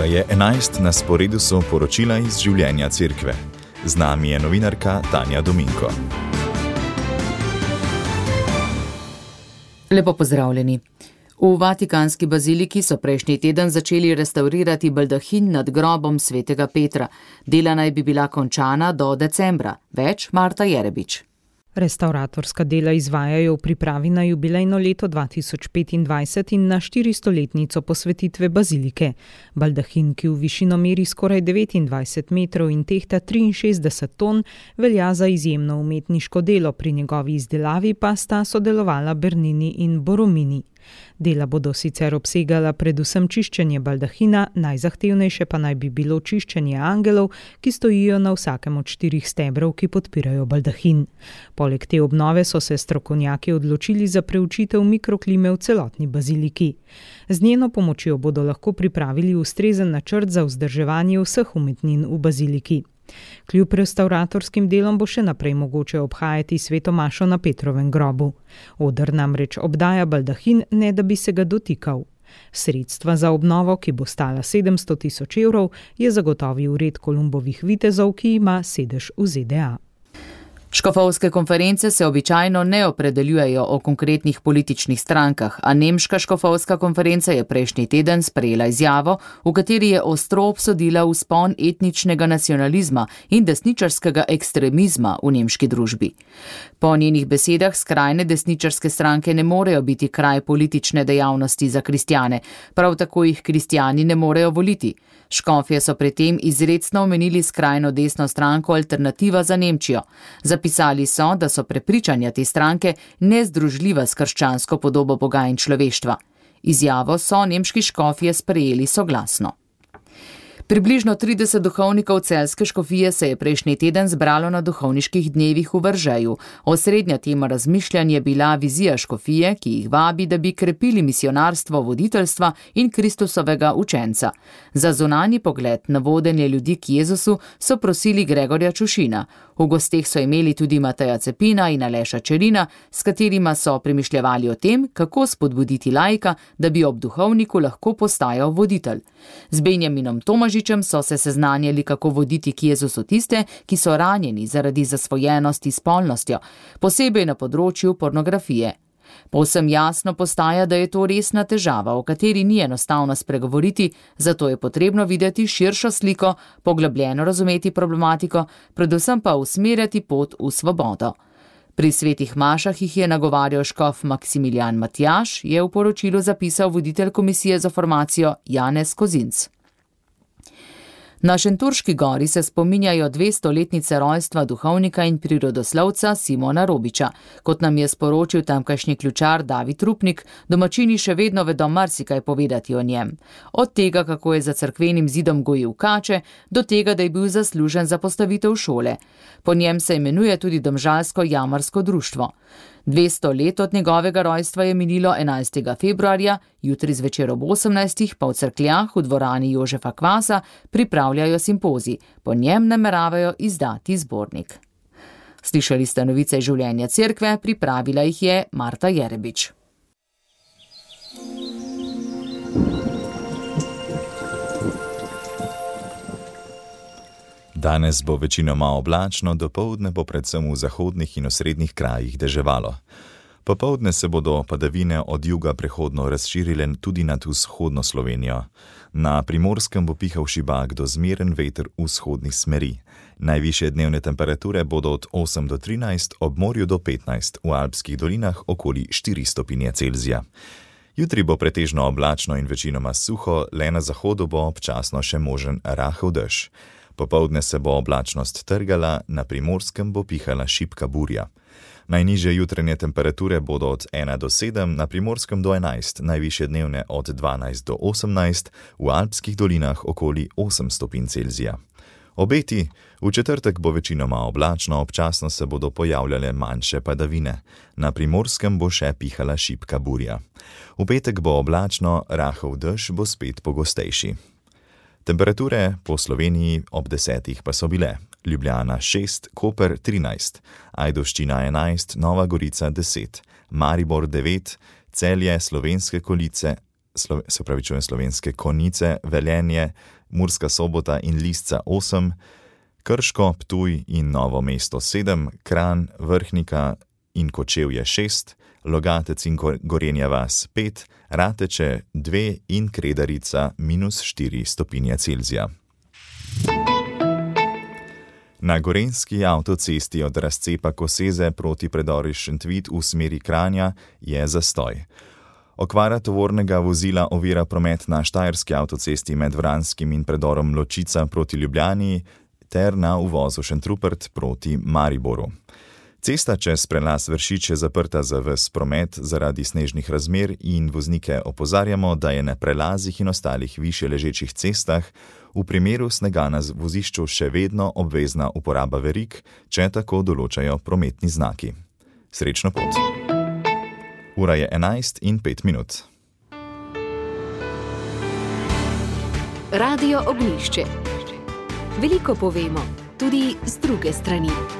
Ura je 11, na sporedu so poročila iz življenja cerkve. Z nami je novinarka Tanja Dominko. Lepo pozdravljeni. V Vatikanski baziliki so prejšnji teden začeli restaurirati baldahin nad grobom svetega Petra. Dela naj bi bila končana do decembra. Več Marta Jerebič. Restauratorska dela izvajajo v pripravi na jubilejno leto 2025 in na 400-letnico posvetitve bazilike. Baldahin, ki v višino meri skoraj 29 metrov in tehta 63 ton, velja za izjemno umetniško delo, pri njegovi izdelavi pa sta sodelovala Bernini in Boromini. Dela bodo sicer obsegala predvsem čiščenje baldahina, najzahtevnejše pa naj bi bilo čiščenje angelov, ki stojijo na vsakem od štirih stebrov, ki podpirajo baldahin. Poleg te obnove so se strokovnjaki odločili za preučitev mikroklime v celotni baziliki. Z njeno pomočjo bodo lahko pripravili ustrezen načrt za vzdrževanje vseh umetnin v baziliki. Kljub restauratorskim delom bo še naprej mogoče obhajati svetomašo na Petrovem grobu. Odr namreč obdaja baldahin, ne da bi se ga dotikal. Sredstva za obnovo, ki bo stala 700 tisoč evrov, je zagotovil red Kolumbovih vitezov, ki ima sedež v ZDA. Škofovske konference se običajno ne opredeljujejo o konkretnih političnih strankah, a Nemška škofovska konferenca je prejšnji teden sprejela izjavo, v kateri je ostro obsodila vzpon etničnega nacionalizma in desničarskega ekstremizma v nemški družbi. Po njenih besedah skrajne desničarske stranke ne morejo biti kraj politične dejavnosti za kristjane, prav tako jih kristjani ne morejo voliti. Škofje so pri tem izredno omenili skrajno desno stranko Alternativa za Nemčijo. Zapisali so, da so prepričanja te stranke nezdružljiva s krščansko podobo Boga in človeštva. Izjavo so nemški škofje sprejeli soglasno. Približno 30 duhovnikov celske škofije se je prejšnji teden zbralo na duhovniških dnevih v Vržeju. Osrednja tema razmišljanja je bila vizija škofije, ki jih vabi, da bi krepili misionarstvo voditeljstva in Kristusovega učenca. Za zunani pogled na vodenje ljudi k Jezusu so prosili Gregorja Čušina. V gosteh so imeli tudi Mateja Cepina in Aleša Čerina, s katerima so premišljali o tem, kako spodbuditi lajka, da bi ob duhovniku lahko postajal voditelj. Z Benjaminom Tomažičem so se seznanjali, kako voditi k Jezusu tiste, ki so ranjeni zaradi zasvojenosti s spolnostjo, posebej na področju pornografije. Povsem jasno postaja, da je to resna težava, o kateri ni enostavno spregovoriti, zato je potrebno videti širšo sliko, poglobljeno razumeti problematiko, predvsem pa usmerjati pot v svobodo. Pri svetih mašah jih je nagovarjal škof Maksimilijan Matjaš, je v poročilu zapisal voditelj komisije za formacijo Janez Kozinc. Na Šenturški gori se spominjajo 200-letnice rojstva duhovnika in prirodoslovca Simona Robiča. Kot nam je sporočil tamkajšnji ključar David Rupnik, domačini še vedno vedo marsikaj povedati o njem. Od tega, kako je za crkvenim zidom gojil kače, do tega, da je bil zaslužen za postavitev šole. Po njem se imenuje tudi Domžalsko jamarsko društvo. 200 let od njegovega rojstva je minilo 11. februarja, jutri zvečer ob 18. pa v crkljah v dvorani Jožefa Kvasa pripravljajo simpozij, po njem nameravajo izdati zbornik. Slišali ste novice življenja cerkve, pripravila jih je Marta Jerebič. Danes bo večinoma oblačno, dopoledne bo predvsem v zahodnih in osrednjih krajih deževalo. Popovdne se bodo padavine od juga prehodno razširile tudi nad vzhodno Slovenijo. Na primorskem bo pihal šibak do zmeren veter vzhodnih smeri. Najviše dnevne temperature bodo od 8 do 13, ob morju do 15, v alpskih dolinah okoli 4 stopinje Celzija. Jutri bo pretežno oblačno in večinoma suho, le na zahodu bo občasno še možen rahel dež. Popovdne se bo oblačnost trgala, na primorskem bo pihala šipka burja. Najnižje jutranje temperature bodo od 1 do 7, na primorskem do 11, najviše dnevne od 12 do 18, v alpskih dolinah okoli 8 stopinj Celzija. Obeti, v četrtek bo večinoma oblačno, občasno se bodo pojavljale manjše padavine, na primorskem bo še pihala šipka burja. V petek bo oblačno, rahel dež bo spet pogostejši. Temperature po Sloveniji ob desetih pa so bile: Ljubljana 6, Koper 13, Ajdoščina 11, Nova Gorica 10, Maribor 9, Celje, Slovenske kolice se pravi, čujem slovenske konice, velenje, Murska sobota in Lisca 8, Krško, Ptuj in Novo mesto 7, Kran, Vrhnika in Kočevje 6, Logatec in Gorenja vas 5, Rateče 2 in Kredarica minus 4 stopinje Celzija. Na gorenski avtocesti od razcepa Koseze proti predori Šentvit v smeri Kranja je zastoj. Okvara tovornega vozila ovira promet na Štajerski avtocesti med Vranskim in predorom Ločica proti Ljubljani ter na uvozu Šentrupert proti Mariboru. Cesta čez prelas Vršič je zaprta za ves promet zaradi snežnih razmer in voznike opozarjamo, da je na prelazih in ostalih više ležečih cestah v primeru snega na vozišču še vedno obvezna uporaba verik, če tako določajo prometni znaki. Srečno pot! Ura je 11 in 5 minut. Radio Ognišče. Veliko povemo, tudi z druge strani.